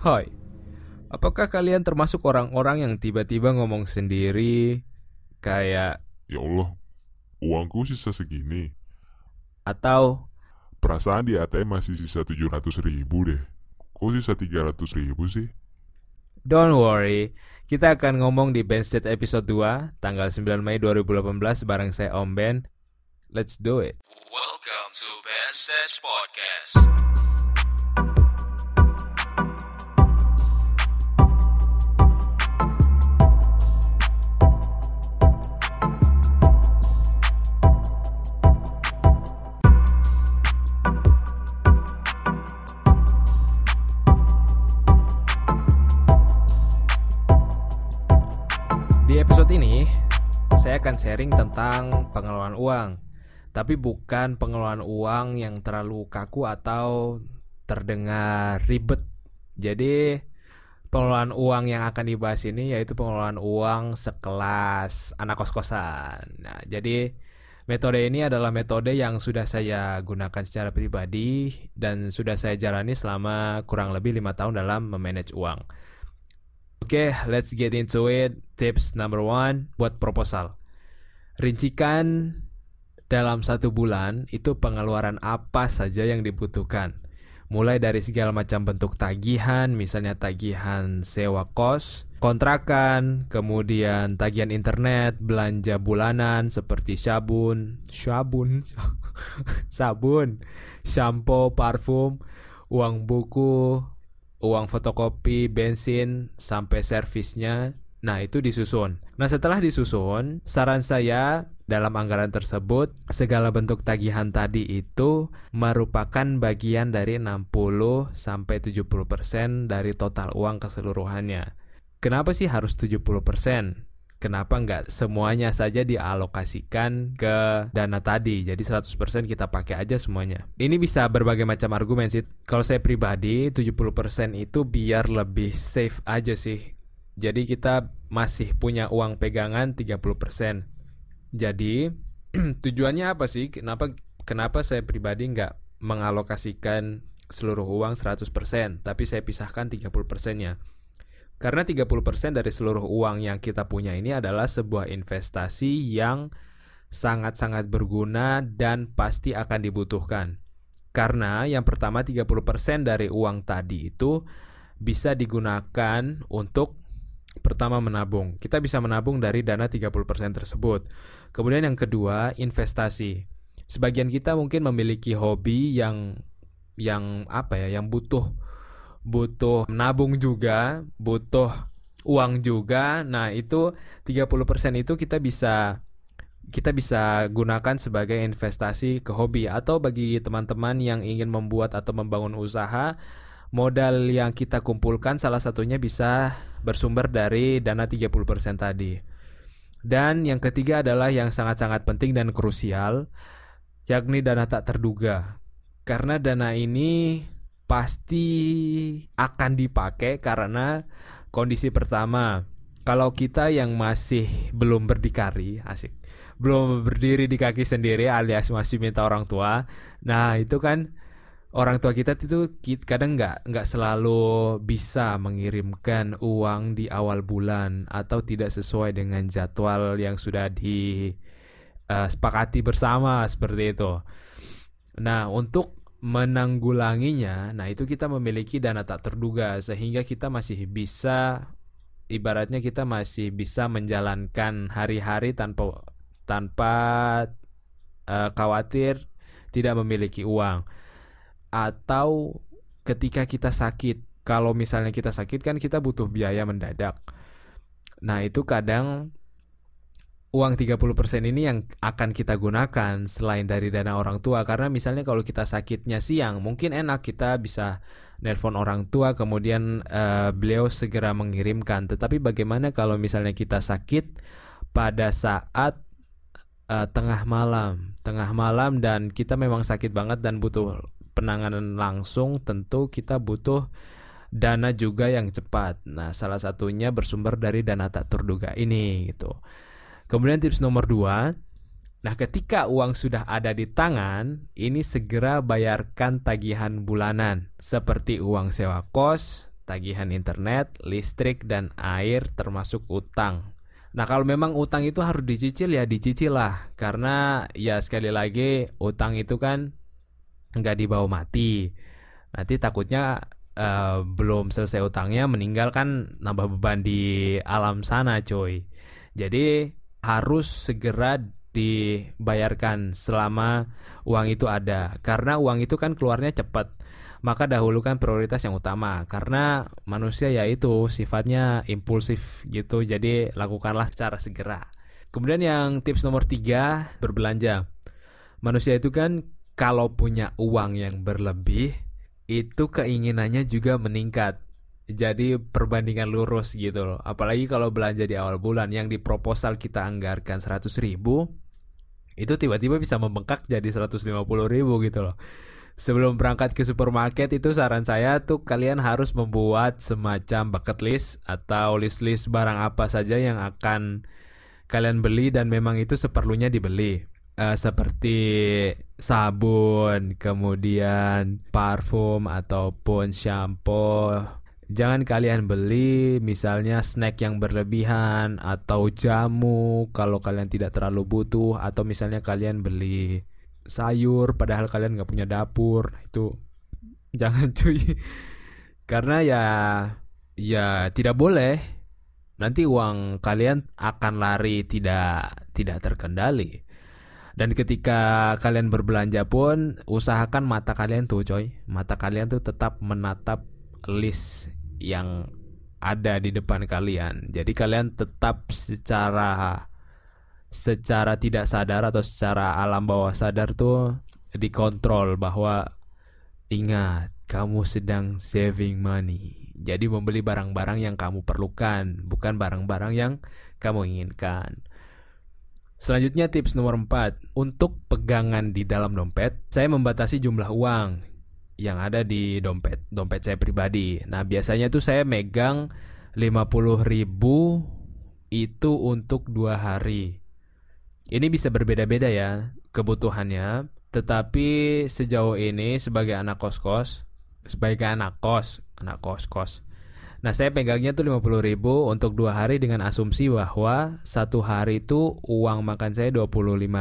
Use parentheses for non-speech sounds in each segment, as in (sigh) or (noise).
Hai, apakah kalian termasuk orang-orang yang tiba-tiba ngomong sendiri kayak Ya Allah, uangku sisa segini. atau Perasaan di ATM masih sisa 700 ribu deh. Kok sisa 300 ribu sih? don't worry, kita akan ngomong di Band Stage episode 2 tanggal 9 Mei 2018 bareng saya Om Ben. Let's do it. Welcome to Band Stage Podcast. Saya akan sharing tentang pengelolaan uang. Tapi bukan pengelolaan uang yang terlalu kaku atau terdengar ribet. Jadi, pengelolaan uang yang akan dibahas ini yaitu pengelolaan uang sekelas anak kos-kosan. Nah, jadi metode ini adalah metode yang sudah saya gunakan secara pribadi dan sudah saya jalani selama kurang lebih lima tahun dalam memanage uang. Oke, let's get into it. Tips number one buat proposal. Rincikan dalam satu bulan itu pengeluaran apa saja yang dibutuhkan. Mulai dari segala macam bentuk tagihan, misalnya tagihan sewa kos, kontrakan, kemudian tagihan internet, belanja bulanan seperti sabun, sabun, (laughs) sabun, shampoo, parfum, uang buku, uang fotokopi, bensin, sampai servisnya. Nah, itu disusun. Nah, setelah disusun, saran saya dalam anggaran tersebut, segala bentuk tagihan tadi itu merupakan bagian dari 60 sampai 70% dari total uang keseluruhannya. Kenapa sih harus 70%? Kenapa nggak semuanya saja dialokasikan ke dana tadi? Jadi 100% kita pakai aja semuanya. Ini bisa berbagai macam argumen sih. Kalau saya pribadi 70% itu biar lebih safe aja sih. Jadi kita masih punya uang pegangan 30%. Jadi (clears throat) tujuannya apa sih? Kenapa kenapa saya pribadi nggak mengalokasikan seluruh uang 100%, tapi saya pisahkan 30%-nya. Karena 30% dari seluruh uang yang kita punya ini adalah sebuah investasi yang sangat-sangat berguna dan pasti akan dibutuhkan. Karena yang pertama 30% dari uang tadi itu bisa digunakan untuk pertama menabung. Kita bisa menabung dari dana 30% tersebut. Kemudian yang kedua, investasi. Sebagian kita mungkin memiliki hobi yang yang apa ya, yang butuh butuh menabung juga, butuh uang juga. Nah, itu 30% itu kita bisa kita bisa gunakan sebagai investasi ke hobi atau bagi teman-teman yang ingin membuat atau membangun usaha, modal yang kita kumpulkan salah satunya bisa bersumber dari dana 30% tadi. Dan yang ketiga adalah yang sangat-sangat penting dan krusial, yakni dana tak terduga. Karena dana ini pasti akan dipakai karena kondisi pertama, kalau kita yang masih belum berdikari, asik, belum berdiri di kaki sendiri alias masih minta orang tua, nah itu kan orang tua kita itu kadang nggak nggak selalu bisa mengirimkan uang di awal bulan atau tidak sesuai dengan jadwal yang sudah disepakati bersama seperti itu. Nah, untuk menanggulanginya, nah itu kita memiliki dana tak terduga sehingga kita masih bisa ibaratnya kita masih bisa menjalankan hari-hari tanpa tanpa eh, khawatir tidak memiliki uang. Atau ketika kita sakit kalau misalnya kita sakit kan kita butuh biaya mendadak. Nah itu kadang uang 30% ini yang akan kita gunakan selain dari dana orang tua karena misalnya kalau kita sakitnya siang mungkin enak kita bisa nelpon orang tua kemudian eh, beliau segera mengirimkan tetapi bagaimana kalau misalnya kita sakit pada saat eh, tengah malam tengah malam dan kita memang sakit banget dan butuh penanganan langsung tentu kita butuh dana juga yang cepat. Nah, salah satunya bersumber dari dana tak terduga ini gitu. Kemudian tips nomor dua, nah ketika uang sudah ada di tangan, ini segera bayarkan tagihan bulanan. Seperti uang sewa kos, tagihan internet, listrik, dan air termasuk utang. Nah kalau memang utang itu harus dicicil ya dicicil lah Karena ya sekali lagi utang itu kan nggak dibawa mati. Nanti takutnya eh, belum selesai utangnya meninggal kan nambah beban di alam sana coy. Jadi harus segera dibayarkan selama uang itu ada. Karena uang itu kan keluarnya cepat maka dahulukan prioritas yang utama. Karena manusia yaitu sifatnya impulsif gitu jadi lakukanlah secara segera. Kemudian yang tips nomor tiga berbelanja. Manusia itu kan kalau punya uang yang berlebih itu keinginannya juga meningkat jadi perbandingan lurus gitu loh apalagi kalau belanja di awal bulan yang di proposal kita anggarkan 100 ribu itu tiba-tiba bisa membengkak jadi 150 ribu gitu loh sebelum berangkat ke supermarket itu saran saya tuh kalian harus membuat semacam bucket list atau list-list barang apa saja yang akan kalian beli dan memang itu seperlunya dibeli. Uh, seperti sabun, kemudian parfum ataupun shampoo. Jangan kalian beli misalnya snack yang berlebihan atau jamu kalau kalian tidak terlalu butuh atau misalnya kalian beli sayur padahal kalian nggak punya dapur itu jangan (laughs) cuy. Karena ya ya tidak boleh. Nanti uang kalian akan lari tidak tidak terkendali. Dan ketika kalian berbelanja pun usahakan mata kalian tuh coy. Mata kalian tuh tetap menatap list yang ada di depan kalian jadi kalian tetap secara secara tidak sadar atau secara alam bawah sadar tuh dikontrol bahwa ingat kamu sedang saving money. Jadi membeli barang-barang yang kamu perlukan, bukan barang-barang yang kamu inginkan. Selanjutnya tips nomor 4 Untuk pegangan di dalam dompet Saya membatasi jumlah uang Yang ada di dompet Dompet saya pribadi Nah biasanya tuh saya megang 50 ribu Itu untuk dua hari ini bisa berbeda-beda ya kebutuhannya, tetapi sejauh ini sebagai anak kos-kos, sebagai anak kos, anak kos-kos. Nah saya pegangnya tuh 50 ribu untuk dua hari dengan asumsi bahwa satu hari itu uang makan saya 25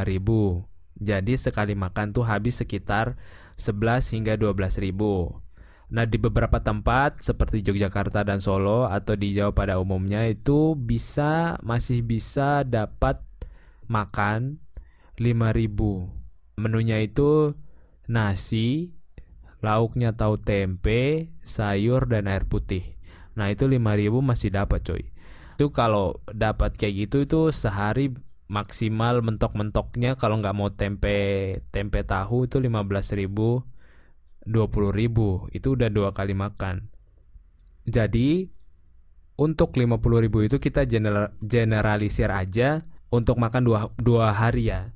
ribu. Jadi sekali makan tuh habis sekitar 11 hingga 12 ribu. Nah di beberapa tempat seperti Yogyakarta dan Solo atau di Jawa pada umumnya itu bisa masih bisa dapat makan 5000 menunya itu nasi lauknya tahu tempe sayur dan air putih. Nah itu 5000 masih dapat coy. Itu kalau dapat kayak gitu itu sehari maksimal mentok-mentoknya kalau nggak mau tempe tempe tahu itu 15.000 20.000 itu udah dua kali makan jadi untuk 50.000 itu kita general, generalisir aja untuk makan dua, dua hari ya.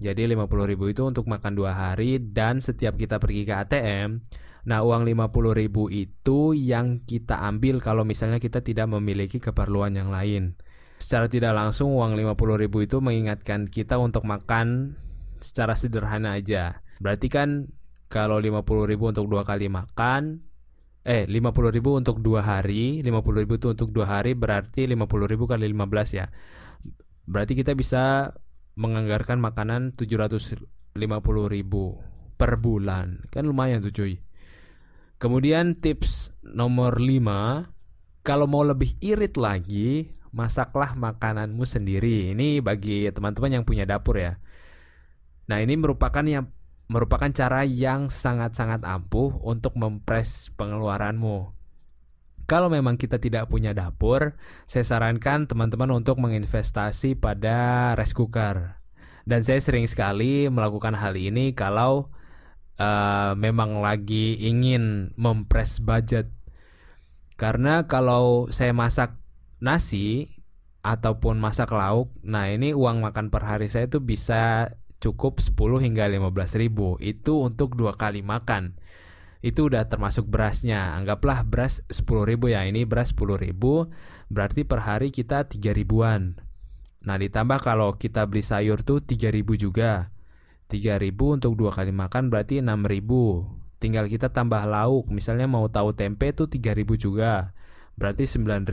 Jadi 50 ribu itu untuk makan dua hari dan setiap kita pergi ke ATM, nah uang 50 ribu itu yang kita ambil kalau misalnya kita tidak memiliki keperluan yang lain. Secara tidak langsung uang 50 ribu itu mengingatkan kita untuk makan secara sederhana aja. Berarti kan kalau 50 ribu untuk dua kali makan, eh 50 ribu untuk dua hari, 50 ribu itu untuk dua hari berarti 50 ribu kali 15 ya. Berarti kita bisa menganggarkan makanan 750 ribu per bulan. Kan lumayan tuh cuy. Kemudian tips nomor 5, kalau mau lebih irit lagi, masaklah makananmu sendiri. Ini bagi teman-teman yang punya dapur ya. Nah, ini merupakan yang merupakan cara yang sangat-sangat ampuh untuk mempres pengeluaranmu. Kalau memang kita tidak punya dapur, saya sarankan teman-teman untuk menginvestasi pada rice cooker. Dan saya sering sekali melakukan hal ini kalau uh, memang lagi ingin mempres budget. Karena kalau saya masak nasi ataupun masak lauk, nah ini uang makan per hari saya itu bisa cukup 10 hingga 15 ribu. Itu untuk dua kali makan itu udah termasuk berasnya. Anggaplah beras 10 ribu ya, ini beras 10 ribu, berarti per hari kita 3 ribuan. Nah ditambah kalau kita beli sayur tuh 3 ribu juga. 3 ribu untuk dua kali makan berarti 6 ribu. tinggal kita tambah lauk misalnya mau tahu tempe tuh 3000 juga berarti 9000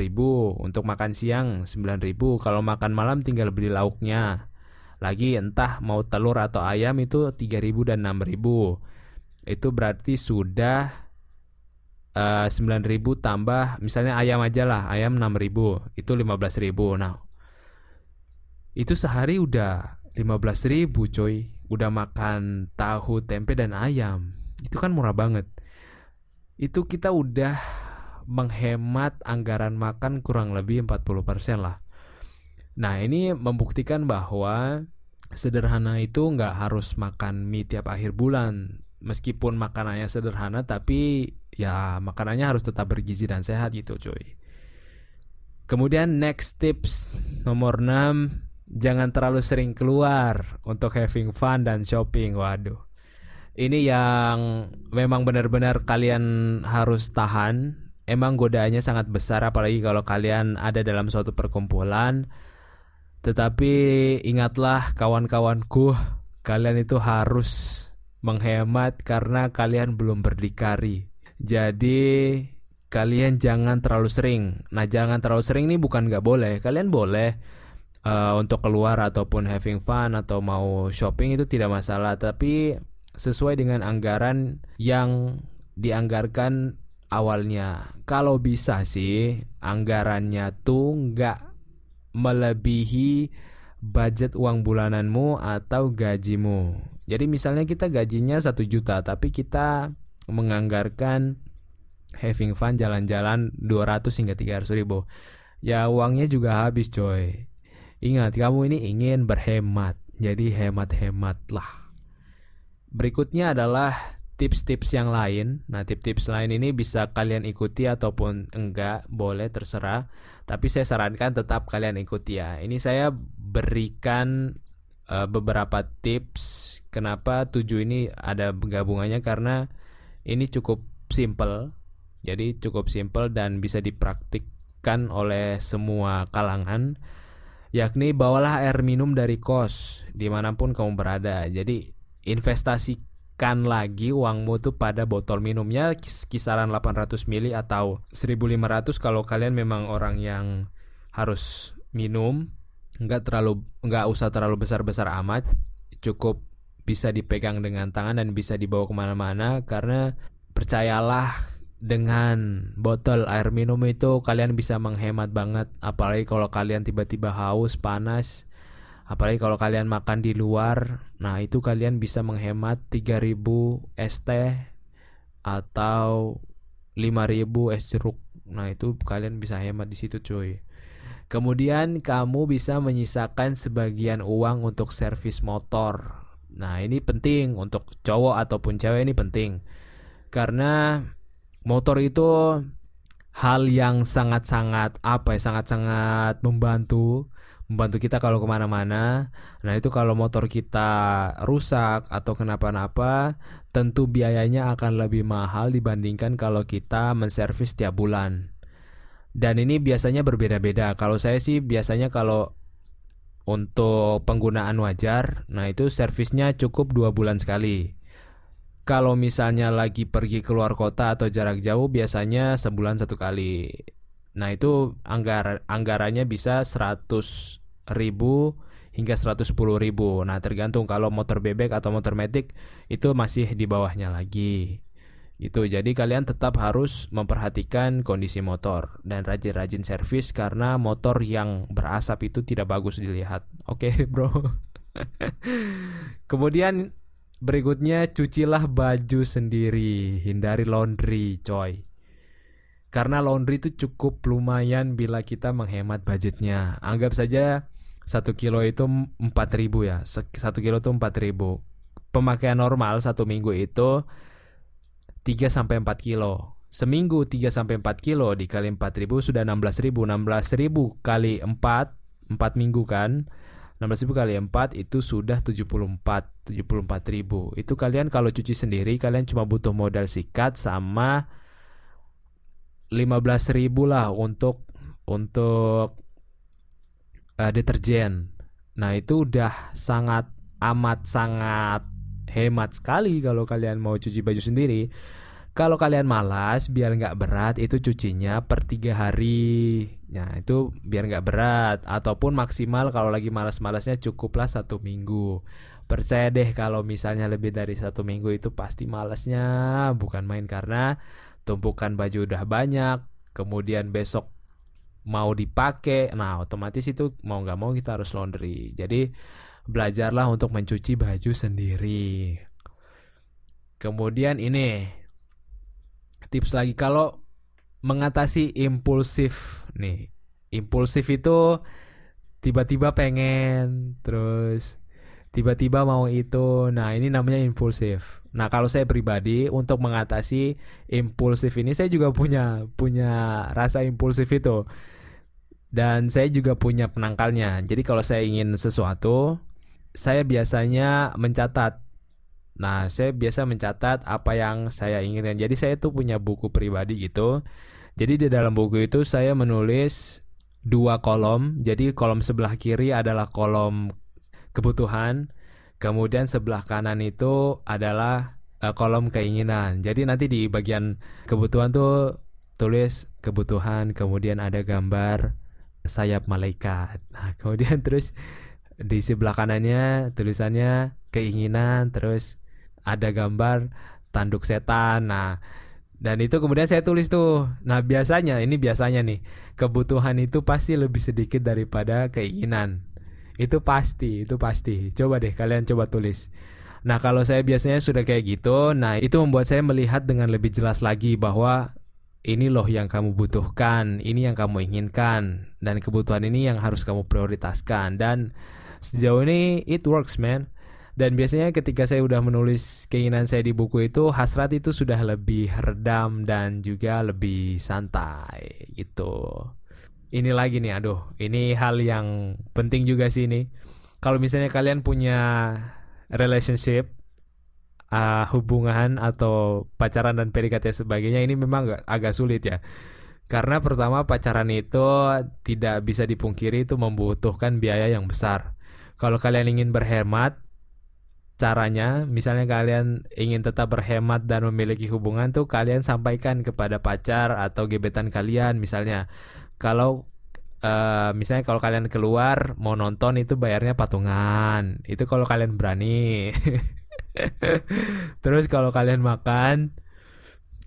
untuk makan siang 9000 kalau makan malam tinggal beli lauknya. Lagi entah mau telur atau ayam itu 3000 dan 6000 itu berarti sudah uh, 9000 tambah misalnya ayam aja lah ayam 6000 itu 15000 nah itu sehari udah 15.000 coy. Udah makan tahu tempe dan ayam. Itu kan murah banget. Itu kita udah menghemat anggaran makan kurang lebih 40% lah nah ini membuktikan bahwa sederhana itu nggak harus makan mie tiap akhir bulan meskipun makanannya sederhana tapi ya makanannya harus tetap bergizi dan sehat gitu coy kemudian next tips nomor 6 jangan terlalu sering keluar untuk having fun dan shopping. Waduh. Ini yang memang benar-benar kalian harus tahan. Emang godaannya sangat besar apalagi kalau kalian ada dalam suatu perkumpulan. Tetapi ingatlah kawan-kawanku, kalian itu harus menghemat karena kalian belum berdikari. Jadi kalian jangan terlalu sering. Nah, jangan terlalu sering ini bukan nggak boleh. Kalian boleh uh, untuk keluar ataupun having fun atau mau shopping itu tidak masalah tapi sesuai dengan anggaran yang dianggarkan awalnya. Kalau bisa sih anggarannya tuh nggak melebihi budget uang bulananmu atau gajimu. Jadi misalnya kita gajinya satu juta tapi kita menganggarkan having fun jalan-jalan 200 hingga 300 ribu. Ya uangnya juga habis coy. Ingat, kamu ini ingin berhemat, jadi hemat-hematlah. Berikutnya adalah tips-tips yang lain. Nah, tips-tips lain ini bisa kalian ikuti ataupun enggak, boleh terserah. Tapi saya sarankan tetap kalian ikuti ya. Ini saya berikan uh, beberapa tips. Kenapa tujuh ini ada gabungannya karena ini cukup simple. Jadi cukup simple dan bisa dipraktikkan oleh semua kalangan yakni bawalah air minum dari kos di mana pun kamu berada. Jadi investasikan lagi uangmu tuh pada botol minumnya kisaran 800 ml atau 1500 kalau kalian memang orang yang harus minum nggak terlalu nggak usah terlalu besar besar amat cukup bisa dipegang dengan tangan dan bisa dibawa ke mana-mana karena percayalah dengan botol air minum itu kalian bisa menghemat banget apalagi kalau kalian tiba-tiba haus panas apalagi kalau kalian makan di luar nah itu kalian bisa menghemat 3000 es teh atau 5000 es jeruk. Nah itu kalian bisa hemat di situ cuy. Kemudian kamu bisa menyisakan sebagian uang untuk servis motor. Nah ini penting. Untuk cowok ataupun cewek ini penting. Karena motor itu hal yang sangat-sangat apa ya sangat-sangat membantu membantu kita kalau ke mana-mana. Nah itu kalau motor kita rusak atau kenapa-napa, tentu biayanya akan lebih mahal dibandingkan kalau kita menservis tiap bulan. Dan ini biasanya berbeda-beda. Kalau saya sih biasanya kalau untuk penggunaan wajar, nah itu servisnya cukup dua bulan sekali. Kalau misalnya lagi pergi keluar kota atau jarak jauh biasanya sebulan satu kali. Nah itu anggar anggarannya bisa 100 ribu hingga 110 ribu. Nah tergantung kalau motor bebek atau motor metik itu masih di bawahnya lagi. Itu jadi kalian tetap harus memperhatikan kondisi motor dan rajin-rajin servis karena motor yang berasap itu tidak bagus dilihat. Oke, okay, (laughs) Bro. Kemudian Berikutnya cucilah baju sendiri, hindari laundry, coy. Karena laundry itu cukup lumayan bila kita menghemat budgetnya. Anggap saja satu kilo itu empat ribu ya, satu kilo itu empat ribu. Pemakaian normal satu minggu itu 3 sampai empat kilo. Seminggu 3 sampai empat kilo dikali empat ribu sudah enam belas ribu. Enam belas ribu kali empat, empat minggu kan 16.000 kali 4 itu sudah 74 74 ribu Itu kalian kalau cuci sendiri Kalian cuma butuh modal sikat Sama 15.000 lah untuk Untuk uh, Deterjen Nah itu udah sangat Amat sangat hemat sekali kalau kalian mau cuci baju sendiri. Kalau kalian malas biar nggak berat itu cucinya per tiga hari. Nah itu biar nggak berat ataupun maksimal kalau lagi malas-malasnya cukuplah satu minggu. Percaya deh kalau misalnya lebih dari satu minggu itu pasti malasnya bukan main karena tumpukan baju udah banyak. Kemudian besok mau dipakai, nah otomatis itu mau nggak mau kita harus laundry. Jadi belajarlah untuk mencuci baju sendiri. Kemudian ini tips lagi kalau mengatasi impulsif nih impulsif itu tiba-tiba pengen terus tiba-tiba mau itu nah ini namanya impulsif nah kalau saya pribadi untuk mengatasi impulsif ini saya juga punya punya rasa impulsif itu dan saya juga punya penangkalnya jadi kalau saya ingin sesuatu saya biasanya mencatat Nah, saya biasa mencatat apa yang saya inginkan. Jadi saya tuh punya buku pribadi gitu. Jadi di dalam buku itu saya menulis dua kolom. Jadi kolom sebelah kiri adalah kolom kebutuhan, kemudian sebelah kanan itu adalah uh, kolom keinginan. Jadi nanti di bagian kebutuhan tuh tulis kebutuhan, kemudian ada gambar sayap malaikat. Nah, (laughs) kemudian terus di sebelah kanannya tulisannya keinginan, terus ada gambar tanduk setan. Nah, dan itu kemudian saya tulis tuh. Nah, biasanya ini biasanya nih, kebutuhan itu pasti lebih sedikit daripada keinginan. Itu pasti, itu pasti. Coba deh kalian coba tulis. Nah, kalau saya biasanya sudah kayak gitu, nah itu membuat saya melihat dengan lebih jelas lagi bahwa ini loh yang kamu butuhkan, ini yang kamu inginkan, dan kebutuhan ini yang harus kamu prioritaskan. Dan sejauh ini it works, man. Dan biasanya ketika saya udah menulis keinginan saya di buku itu, hasrat itu sudah lebih redam dan juga lebih santai gitu. Ini lagi nih, aduh, ini hal yang penting juga sih ini. Kalau misalnya kalian punya relationship, uh, hubungan atau pacaran dan PDKT sebagainya, ini memang agak, agak sulit ya. Karena pertama pacaran itu tidak bisa dipungkiri itu membutuhkan biaya yang besar. Kalau kalian ingin berhemat, caranya misalnya kalian ingin tetap berhemat dan memiliki hubungan tuh kalian sampaikan kepada pacar atau gebetan kalian misalnya kalau uh, misalnya kalau kalian keluar mau nonton itu bayarnya patungan. Itu kalau kalian berani. (laughs) Terus kalau kalian makan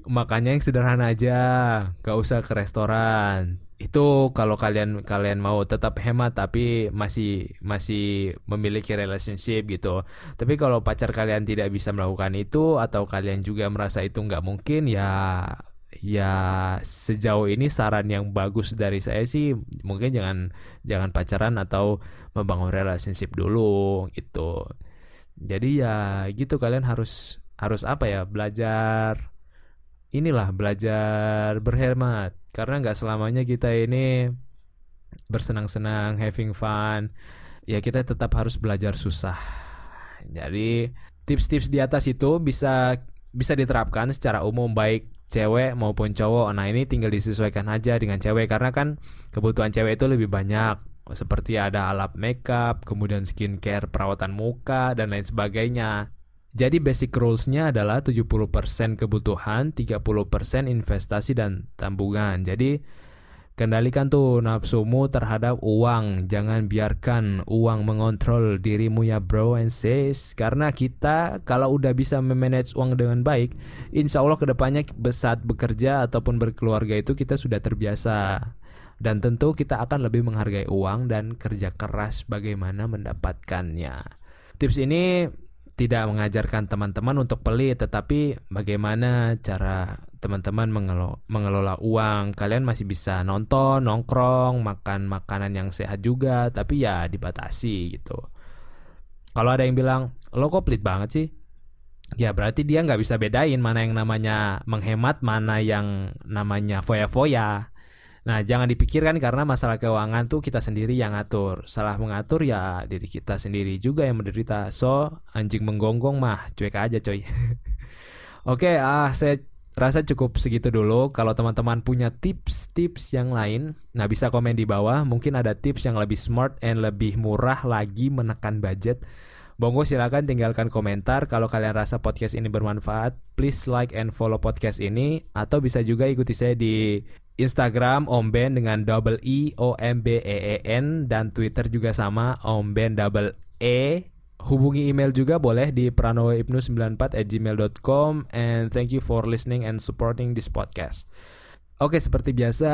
makannya yang sederhana aja. Gak usah ke restoran. Itu kalau kalian kalian mau tetap hemat tapi masih masih memiliki relationship gitu. Tapi kalau pacar kalian tidak bisa melakukan itu atau kalian juga merasa itu nggak mungkin ya ya sejauh ini saran yang bagus dari saya sih mungkin jangan jangan pacaran atau membangun relationship dulu gitu. Jadi ya gitu kalian harus harus apa ya belajar inilah belajar berhemat. Karena nggak selamanya kita ini bersenang-senang having fun ya kita tetap harus belajar susah. Jadi tips-tips di atas itu bisa bisa diterapkan secara umum baik cewek maupun cowok nah ini tinggal disesuaikan aja dengan cewek karena kan kebutuhan cewek itu lebih banyak seperti ada alat makeup, kemudian skincare, perawatan muka, dan lain sebagainya. Jadi basic rules-nya adalah 70% kebutuhan, 30% investasi dan tabungan. Jadi kendalikan tuh nafsumu terhadap uang. Jangan biarkan uang mengontrol dirimu ya bro and sis. Karena kita kalau udah bisa memanage uang dengan baik, insya Allah ke depannya saat bekerja ataupun berkeluarga itu kita sudah terbiasa. Dan tentu kita akan lebih menghargai uang dan kerja keras bagaimana mendapatkannya. Tips ini tidak mengajarkan teman-teman untuk pelit, tetapi bagaimana cara teman-teman mengelola, mengelola uang. Kalian masih bisa nonton, nongkrong, makan makanan yang sehat juga, tapi ya dibatasi gitu. Kalau ada yang bilang, lo kok pelit banget sih? Ya berarti dia nggak bisa bedain mana yang namanya menghemat, mana yang namanya foya-foya. Nah, jangan dipikirkan karena masalah keuangan tuh kita sendiri yang ngatur. Salah mengatur ya diri kita sendiri juga yang menderita. So, anjing menggonggong mah cuek aja coy. (laughs) Oke, ah saya rasa cukup segitu dulu. Kalau teman-teman punya tips-tips yang lain, nah bisa komen di bawah. Mungkin ada tips yang lebih smart and lebih murah lagi menekan budget. Monggo silakan tinggalkan komentar kalau kalian rasa podcast ini bermanfaat. Please like and follow podcast ini atau bisa juga ikuti saya di Instagram Om Ben dengan double E O M B E E N dan Twitter juga sama Om Ben double E. Hubungi email juga boleh di pranowoibnu94@gmail.com and thank you for listening and supporting this podcast. Oke, seperti biasa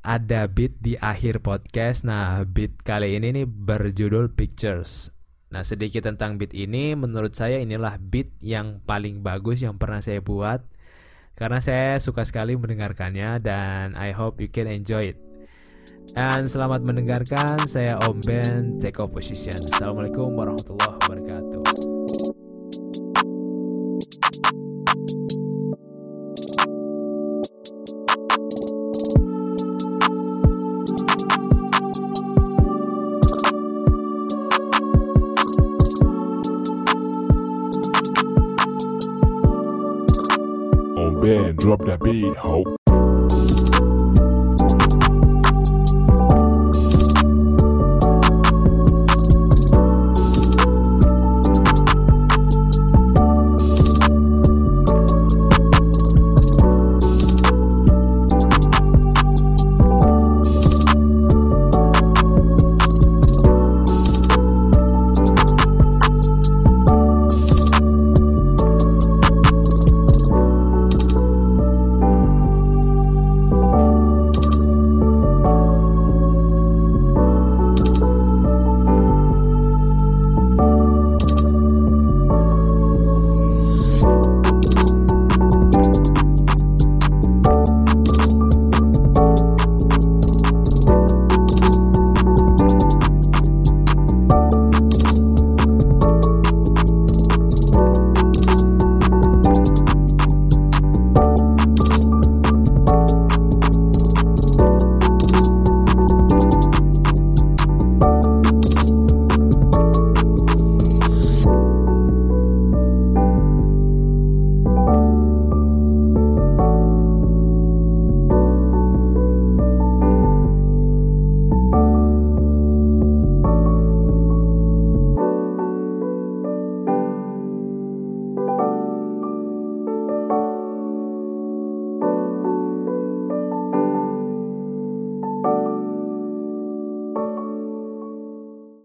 ada beat di akhir podcast. Nah, beat kali ini nih berjudul Pictures. Nah, sedikit tentang beat ini, menurut saya inilah beat yang paling bagus yang pernah saya buat karena saya suka sekali mendengarkannya dan I hope you can enjoy it. Dan selamat mendengarkan, saya Om Ben, take off position. Assalamualaikum warahmatullahi wabarakatuh. Drop that beat, ho.